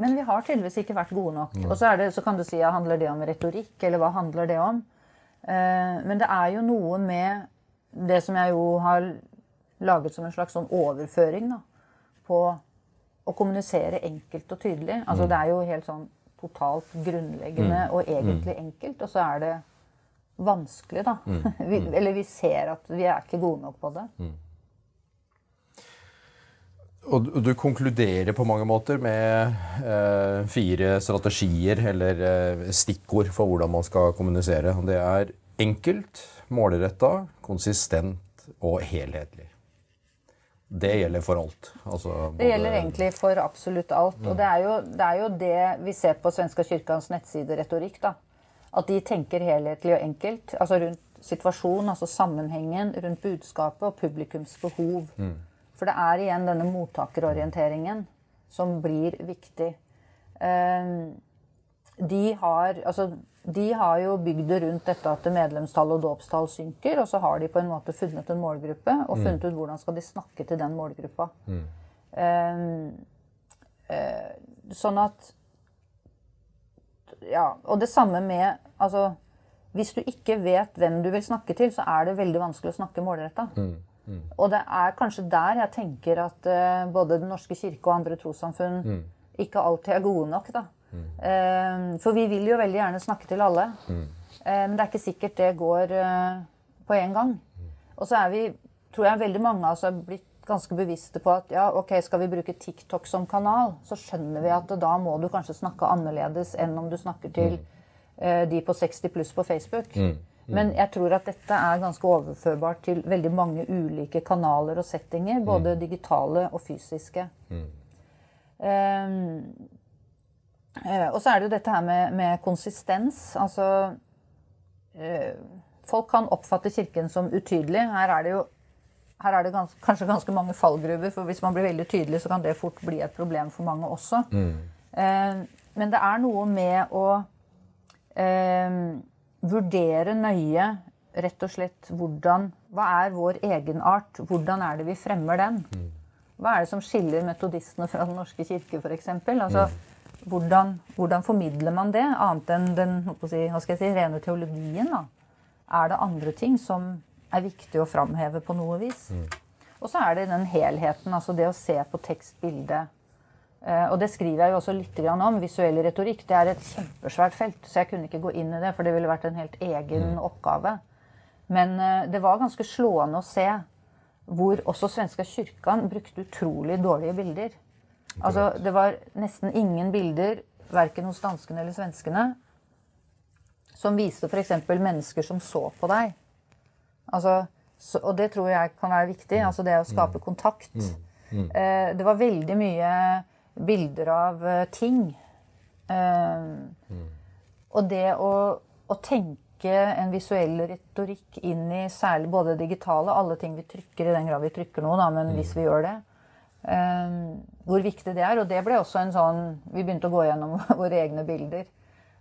men vi har tydeligvis ikke vært gode nok. Og så, er det, så kan du si ja, handler det om retorikk, eller hva handler det om? Eh, men det er jo noe med det som jeg jo har laget som en slags sånn overføring da, på å kommunisere enkelt og tydelig. Altså Det er jo helt sånn totalt grunnleggende og egentlig enkelt, og så er det vanskelig, da. vi, eller vi ser at vi er ikke gode nok på det. Og du- du konkluderer på mange måter med eh, fire strategier eller eh, stikkord for hvordan man skal kommunisere. Det er enkelt, målretta, konsistent og helhetlig. Det gjelder for alt. Altså, Det gjelder egentlig for absolutt alt. Og det er, jo, det er jo det vi ser på Svenska kyrkans nettsideretorikk. da. At de tenker helhetlig og enkelt. Altså rundt situasjonen, altså sammenhengen, rundt budskapet og publikums behov. For det er igjen denne mottakerorienteringen som blir viktig. Eh, De har, altså, de har jo bygd det rundt dette at medlemstall og dåpstall synker, og så har de på en måte funnet en målgruppe og funnet ut hvordan skal de snakke til den målgruppa. Mm. Um, uh, sånn at Ja, og det samme med Altså, hvis du ikke vet hvem du vil snakke til, så er det veldig vanskelig å snakke målretta. Og det er kanskje der jeg tenker at uh, både Den norske kirke og andre trossamfunn ikke alltid er gode nok. da. Eh, for vi vil jo veldig gjerne snakke til alle. Eh, men det er ikke sikkert det går eh, på en gang. Og så er vi, tror jeg veldig mange av oss er blitt ganske bevisste på at ja, ok, skal vi bruke TikTok som kanal, så skjønner vi at da må du kanskje snakke annerledes enn om du snakker til eh, de på 60 pluss på Facebook. Men jeg tror at dette er ganske overførbart til veldig mange ulike kanaler og settinger, både digitale og fysiske. Eh, og så er det jo dette her med, med konsistens. Altså eh, Folk kan oppfatte Kirken som utydelig. Her er det jo her er det gans kanskje ganske mange fallgruver, for hvis man blir veldig tydelig, så kan det fort bli et problem for mange også. Eh, men det er noe med å eh, vurdere nøye rett og slett hvordan Hva er vår egenart? Hvordan er det vi fremmer den? Hva er det som skiller metodistene fra Den norske kirke, f.eks.? Altså, hvordan, hvordan formidler man det, annet enn den si, si, rene teologien? da? Er det andre ting som er viktig å framheve på noe vis? Og så er det den helheten, altså det å se på tekstbildet. Eh, og det skriver jeg jo også litt om. Visuell retorikk det er et kjempesvært felt, så jeg kunne ikke gå inn i det, for det ville vært en helt egen oppgave. Men eh, det var ganske slående å se hvor også svenska kirka brukte utrolig dårlige bilder. Altså, det var nesten ingen bilder, verken hos danskene eller svenskene, som viste f.eks. mennesker som så på deg. Altså, så, og det tror jeg kan være viktig. Altså det å skape kontakt. Eh, det var veldig mye bilder av eh, ting. Eh, Og det å, å tenke en visuell retorikk inn i særlig både digitale, alle ting vi trykker, i den grad vi trykker noe, da, men hvis vi gjør det. eh, hvor viktig det er. Og det ble også en sånn Vi begynte å gå gjennom våre egne bilder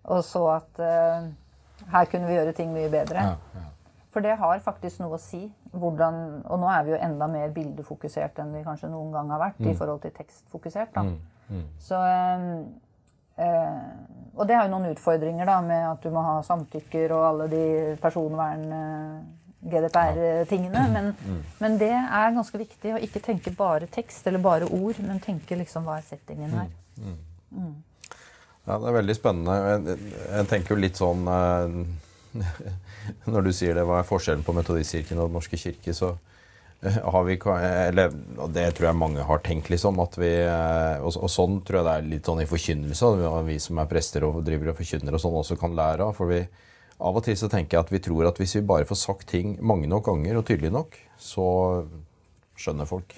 og så at uh, her kunne vi gjøre ting mye bedre. Ja, ja. For det har faktisk noe å si. Hvordan, og nå er vi jo enda mer bildefokusert enn vi kanskje noen gang har vært i forhold til tekstfokusert. Da. Så, eh, eh, og det har jo noen utfordringer da, med at du må ha samtykker og alle de personvern... eh, GDPR-tingene. Men, men det er ganske viktig å ikke tenke bare tekst eller bare ord, men tenke liksom hva er settingen her. Ja, det er veldig spennende. Jeg, jeg tenker jo litt sånn eh, Når du sier det, hva er forskjellen på Metodistkirken og Den norske kirke, så eh, har vi eller, og Det tror jeg mange har tenkt, liksom. At vi, eh, og, og sånn tror jeg det er litt sånn i forkynnelse. Vi som er prester og driver og forkynner og sånn, også kan lære av. For vi Av og til så tenker jeg at vi tror at hvis vi bare får sagt ting mange nok ganger og tydelig nok, så skjønner folk.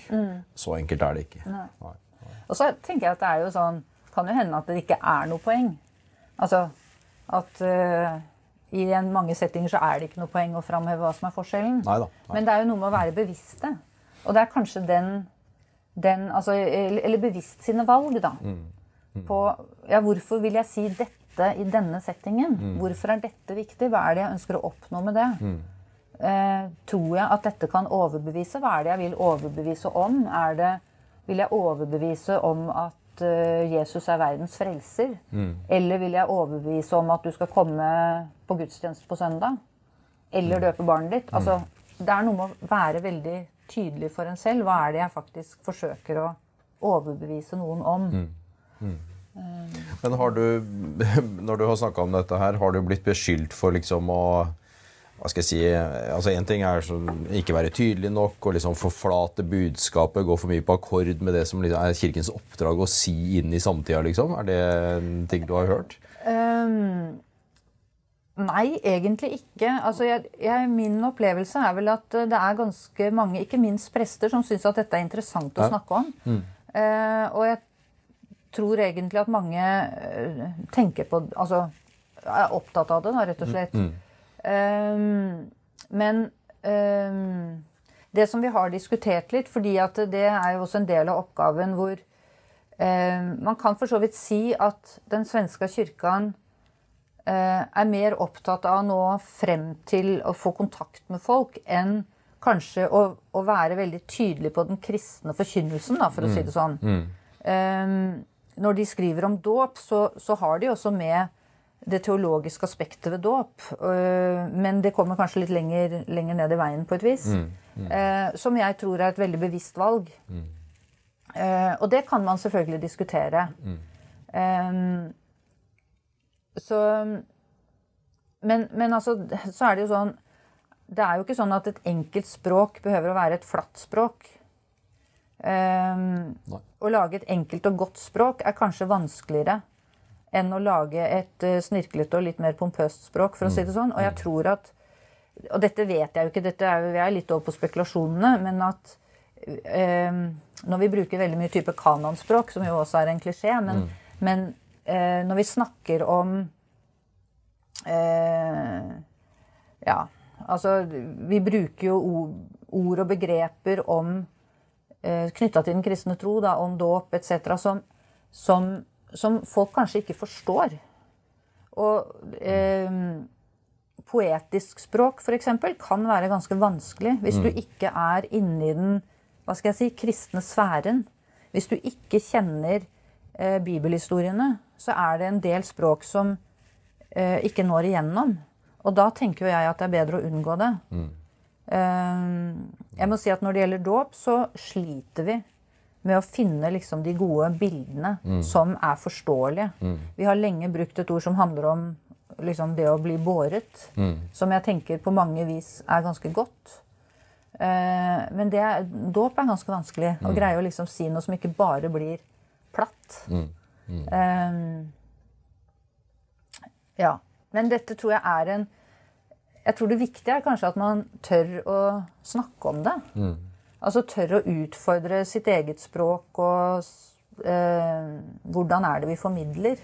Så enkelt er det ikke. Nei. Nei. Og så tenker jeg at det er jo sånn Kan jo hende at det ikke er noe poeng. Altså at uh, i en, mange settinger så er det ikke noe poeng å framheve hva som er forskjellen. Neida, nei. Men det er jo noe med å være bevisste. Og det er kanskje den, den altså, Eller bevisst sine valg, da. På ja, hvorfor vil jeg si dette i denne settingen? Hvorfor er dette viktig? Hva er det jeg ønsker å oppnå med det? Eh, tror jeg at dette kan overbevise? Hva er det jeg vil overbevise om? Er det, vil jeg overbevise om at uh, Jesus er verdens frelser? Eller vil jeg overbevise om at du skal komme på gudstjeneste på søndag? Eller døpe barnet ditt? Altså, det er noe med å være veldig tydelig for en selv. Hva er det jeg faktisk forsøker å overbevise noen om? Men har du, når du har snakka om dette her, har du blitt beskyldt for liksom å hva skal jeg si, altså En ting er å ikke være tydelig nok og liksom forflate budskapet, gå for mye på akkord med det som liksom er Kirkens oppdrag å si inn i samtida. Liksom. Er det en ting du har hørt? Um, nei, egentlig ikke. Altså, jeg, jeg, min opplevelse er vel at eh, det er ganske mange, ikke minst prester, som syns at dette er interessant å Ja. snakke om. Eh, og jeg tror egentlig at mange eh, tenker på Altså er opptatt av det, da, rett og slett. Ehm, men um, det som vi har diskutert litt, fordi at det er jo også en del av oppgaven hvor eh, Man kan for så vidt si at den svenske kyrkan eh, er mer opptatt av nå frem til å få kontakt med folk enn kanskje å, å være veldig tydelig på den kristne forkynnelsen, da, for å si det sånn. Eh, når de skriver om dåp, så, så har de også med det teologiske aspektet ved dåp. øh, Men det kommer kanskje litt lenger, lenger ned i veien på et vis. Eh, som jeg tror er et veldig bevisst valg. Mm. og det kan man selvfølgelig diskutere. Eh, så men, men altså, så er det jo sånn Det er jo ikke sånn at et enkelt språk behøver å være et flatt språk. Nei. å lage et enkelt og godt språk er kanskje vanskeligere enn å lage et uh, snirklete og litt mer pompøst språk, for å si det sånn. Og jeg tror at Og dette vet jeg jo ikke, dette er, vi er litt over på spekulasjonene, men at um, når vi bruker veldig mye type kanonspråk, som jo også er en klisjé, men, men uh, når vi snakker om uh, Ja, altså Vi bruker jo ord, og begreper om knytta til den kristne tro, da, om dåp etc., som, som, som folk kanskje ikke forstår. Og eh, poetisk språk, f.eks., kan være ganske vanskelig hvis du ikke er inni den hva skal jeg si, kristne sfæren. Hvis du ikke kjenner eh, bibelhistoriene, så er det en del språk som eh, ikke når igjennom. Og da tenker jo jeg at det er bedre å unngå det. Eh, jeg må si at når det gjelder dåp, så sliter vi med å finne liksom de gode bildene som er forståelige. Vi har lenge brukt et ord som handler om liksom det å bli båret, som jeg tenker på mange vis er ganske godt. Eh, men det dåp er ganske vanskelig. Å greie å liksom si noe som ikke bare blir platt. Eh, ja. Men dette tror jeg er en Jeg tror det viktige er kanskje at man tør å snakke om det. Altså tør å utfordre sitt eget språk og eh, hvordan er det vi formidler.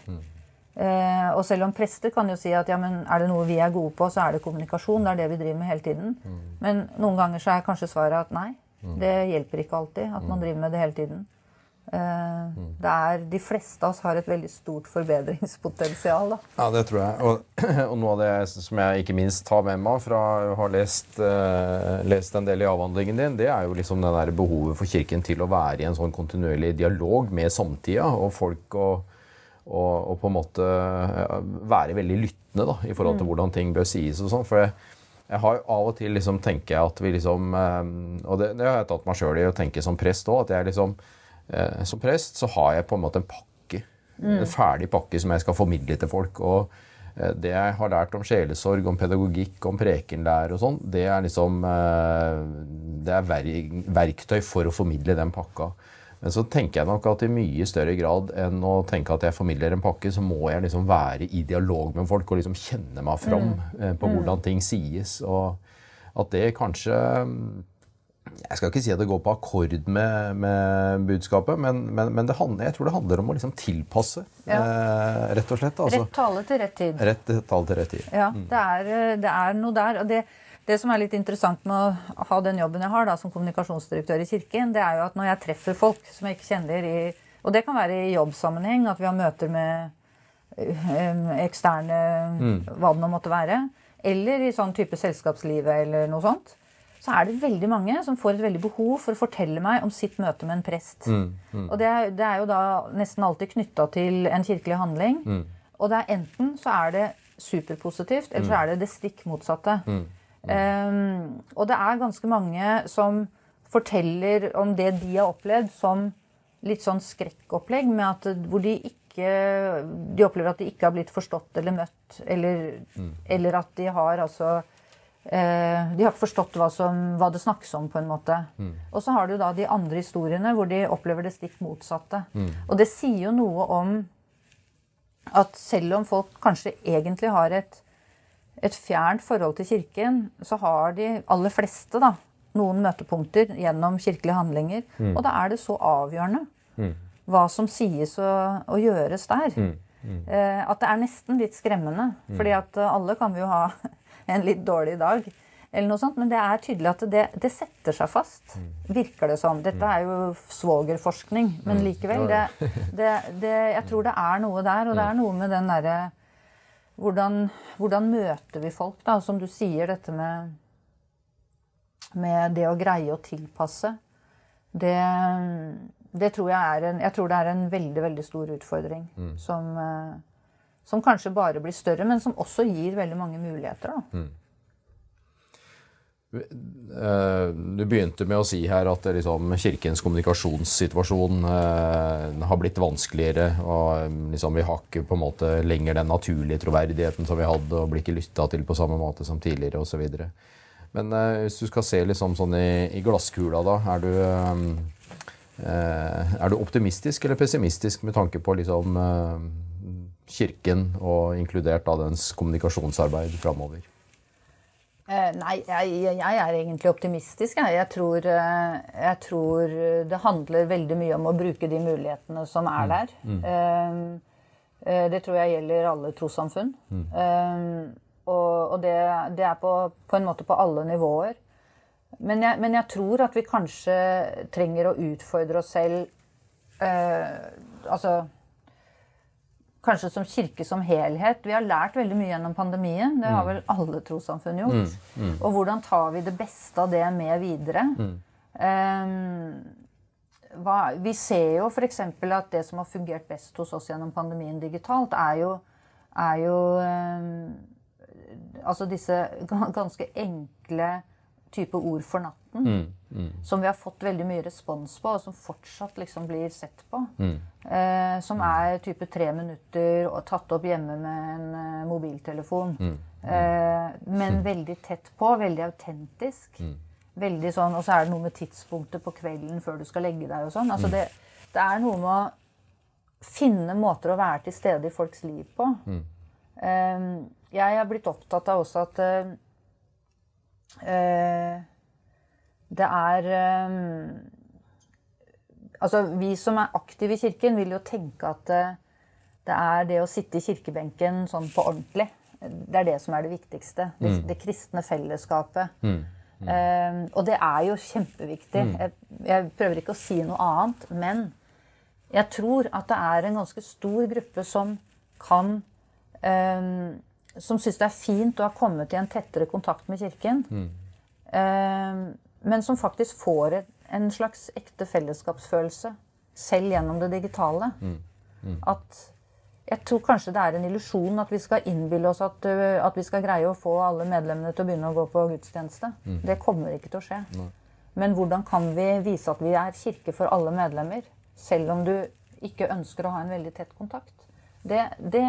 Eh, og selv om prester kan jo si at ja, men er det noe vi er gode på, så er det kommunikasjon. Det er det vi driver med hele tiden. Men noen ganger så er kanskje svaret at nei. Det hjelper ikke alltid at man driver med det hele tiden. Eh, det er, de fleste av oss har et veldig stort forbedringspotensial. Da. Ja, det tror jeg. Og, og noe av det som jeg ikke minst tar med meg fra å ha lest, uh, lest en del i avhandlingen din, det er jo liksom det der behovet for Kirken til å være i en sånn kontinuerlig dialog med samtida og folk. og og, og på en måte være veldig lyttende da, i forhold til hvordan ting bør sies. og sånn, for jeg, jeg har av og til liksom tenker jeg at vi liksom eh, Og det, det har jeg tatt meg sjøl i å tenke som prest òg. At jeg liksom eh, Som prest så har jeg på en måte en pakke. En ferdig pakke som jeg skal formidle til folk. og eh, det jeg har lært om sjelesorg, om pedagogikk, om prekenlære og sånn, det er liksom eh, Det er verktøy for å formidle den pakka. Men så tenker jeg nok at i mye større grad enn å tenke at jeg formidler en pakke, så må jeg liksom være i dialog med folk og liksom kjenne meg fram mm. på hvordan ting sies. Og at det kanskje Jeg skal ikke si at det går på akkord med, med budskapet, men, men, men det handler, jeg tror det handler om å liksom tilpasse, eh, rett og slett. Altså, Rett tale til rett tid. rett tale til rett tid. Ja, det er, eh, det er noe der. og det, det som er litt interessant med å ha den jobben jeg har da, som kommunikasjonsdirektør i Kirken, det er jo at når jeg treffer folk som jeg ikke kjenner i Og det kan være i jobbsammenheng, at vi har møter med eksterne eksterne hva det nå måtte være. Eller i sånn type selskapslivet eller noe sånt. Så er det veldig mange som får et veldig behov for å fortelle meg om sitt møte med en prest. Og det er, det er jo da nesten alltid knytta til en kirkelig handling. Og det er enten så er det superpositivt, eller så er det det stikk motsatte. Um, og det er ganske mange som forteller om det de har opplevd som litt sånn skrekkopplegg, med at, hvor de ikke De opplever at de ikke har blitt forstått eller møtt, eller, eller at de har altså De har ikke forstått hva, som, hva det snakkes om, på en måte. Og så har du da de andre historiene hvor de opplever det stikk motsatte. Og det sier jo noe om at selv om folk kanskje egentlig har et et fjernt forhold til kirken, så har de aller fleste da, noen møtepunkter gjennom kirkelige handlinger. Og da er det så avgjørende hva som sies og, og gjøres der. Eh, at det er nesten litt skremmende. fordi at eh, alle kan vi jo ha en litt dårlig dag. Eller noe sånt, Men det er tydelig at det, det setter seg fast, virker det som. Dette er jo svogerforskning, men likevel. Det, det, det, jeg tror det er noe der, og det er noe med den derre hvordan, hvordan, møter vi folk, da? Som du sier, dette med, med det å greie å tilpasse. Det, det tror jeg er en, jeg tror det er en veldig, veldig stor utfordring. Mm. Som, som, kanskje bare blir større, men som også gir veldig mange muligheter. Mm. Du begynte med å si her at liksom, Kirkens kommunikasjonssituasjon eh, har blitt vanskeligere. og liksom, Vi har ikke på en måte lenger den naturlige troverdigheten som vi hadde, og blir ikke lytta til på samme måte som tidligere osv. Men eh, hvis du skal se liksom, sånn i, glasskula, da, er du, eh, er du optimistisk eller pessimistisk med tanke på liksom, Kirken, og inkludert da dens kommunikasjonsarbeid framover? Eh, nei, jeg, jeg, er egentlig optimistisk. Jeg. Jeg, tror, jeg, tror, det handler veldig mye om å bruke de mulighetene som er der. Mm. Eh, det tror jeg gjelder alle trossamfunn. Mm. Eh, og, og det, det, er på, på, en måte på alle nivåer. Men jeg, men jeg, tror at vi kanskje trenger å utfordre oss selv Altså kanskje som kirke som helhet. Vi har lært veldig mye gjennom pandemien. Det har mm. vel alle trossamfunn gjort. Mm, mm. Og hvordan tar vi det beste av det med videre? Mm. Um, hva, vi ser jo f.eks. at det som har fungert best hos oss gjennom pandemien digitalt, er jo, er jo um, Altså disse ganske enkle type ord for natten. Mm, mm. Som vi har fått veldig mye respons på, og som fortsatt liksom blir sett på. Mm. Eh, som er type tre minutter og tatt opp hjemme med en uh, mobiltelefon. Mm. Eh, men veldig tett på, veldig autentisk. Mm. Veldig sånn, Og så er det noe med tidspunktet på kvelden før du skal legge deg. og sånn. Altså det, det, er noe med å finne måter å være til stede i folks liv på. Eh, jeg har blitt opptatt av også at eh, Eh, det er eh, Altså, vi som er aktive i Kirken, vil jo tenke at eh, det er det å sitte i kirkebenken sånn på ordentlig. Det er det som er det viktigste. Det, mm. det kristne fellesskapet. Mm. Mm. Um, og det er jo kjempeviktig. Mm. Jeg, jeg, prøver ikke å si noe annet, men jeg tror at det er en ganske stor gruppe som kan um, som syns det er fint å ha kommet i en tettere kontakt med Kirken. Mm. Eh, men som faktisk får en slags ekte fellesskapsfølelse selv gjennom det digitale. Mm. Mm. At jeg tror kanskje det er en illusjon at vi skal innbille oss at, uh, at, vi skal greie å få alle medlemmene til å begynne å gå på gudstjeneste. Mm. Det kommer ikke til å skje. Nei. Men hvordan kan vi vise at vi er kirke for alle medlemmer, selv om du ikke ønsker å ha en veldig tett kontakt? Det, det,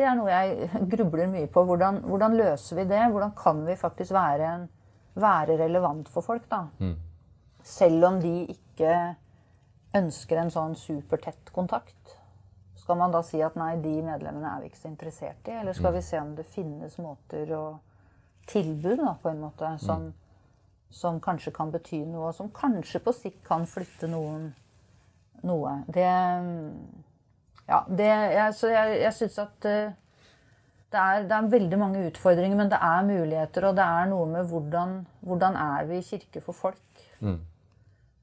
det er noe jeg grubler mye på. Hvordan, hvordan, løser vi det? Hvordan kan vi faktisk være, en, være relevant for folk, da? Mm. Selv om de ikke ønsker en sånn supertett kontakt. Skal man da si at nei, de medlemmene er vi ikke så interessert i? Eller skal vi se om det finnes måter og tilbud da, på en måte som, som kanskje kan bety noe, og som kanskje på sikt kan flytte noen noe. Det Ja, det jeg, Så jeg, jeg syns at uh, det er, det er veldig mange utfordringer, men det er muligheter. Og det er noe med hvordan, hvordan er vi i kirke for folk?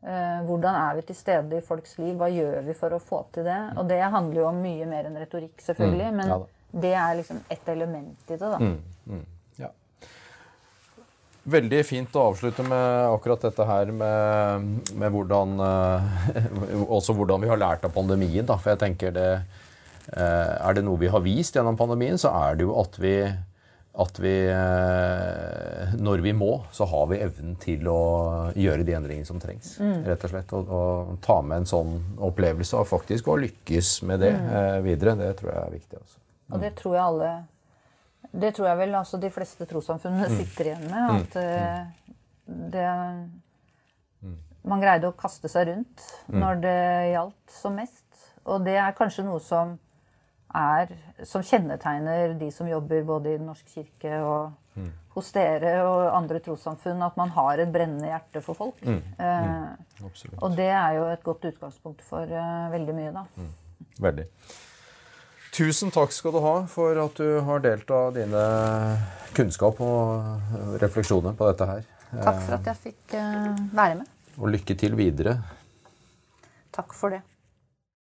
Eh, hvordan er vi til stede i folks liv? Hva gjør vi for å få til det? Og det handler jo om mye mer enn retorikk, selvfølgelig. Men Ja det er liksom et element i det, da. Veldig fint å avslutte med akkurat dette her med, med hvordan eh, Også hvordan vi har lært av pandemien. Da. For jeg tenker det eh, Er det noe vi har vist gjennom pandemien, så er det jo at vi at vi, eh, når vi må, så har vi evnen til å gjøre de endringene som trengs. rett Og slett. Og, og ta med en sånn opplevelse og faktisk å lykkes med det eh, videre. Det tror jeg er viktig. Altså. Og det tror jeg alle Det tror jeg vel altså de fleste trossamfunnene sitter igjen med. At eh, det Man greide å kaste seg rundt når det gjaldt som mest. Og det er kanskje noe som er Som kjennetegner de som jobber både i Den norske kirke og hos dere og andre trossamfunn, at man har et brennende hjerte for folk. Eh, Absolutt. og det er jo et godt utgangspunkt for uh, veldig mye, da. Veldig. Tusen takk skal du ha for at du har delt av dine kunnskap og refleksjoner på dette her. Takk for at jeg fikk eh, være med. Og lykke til videre. Takk for det.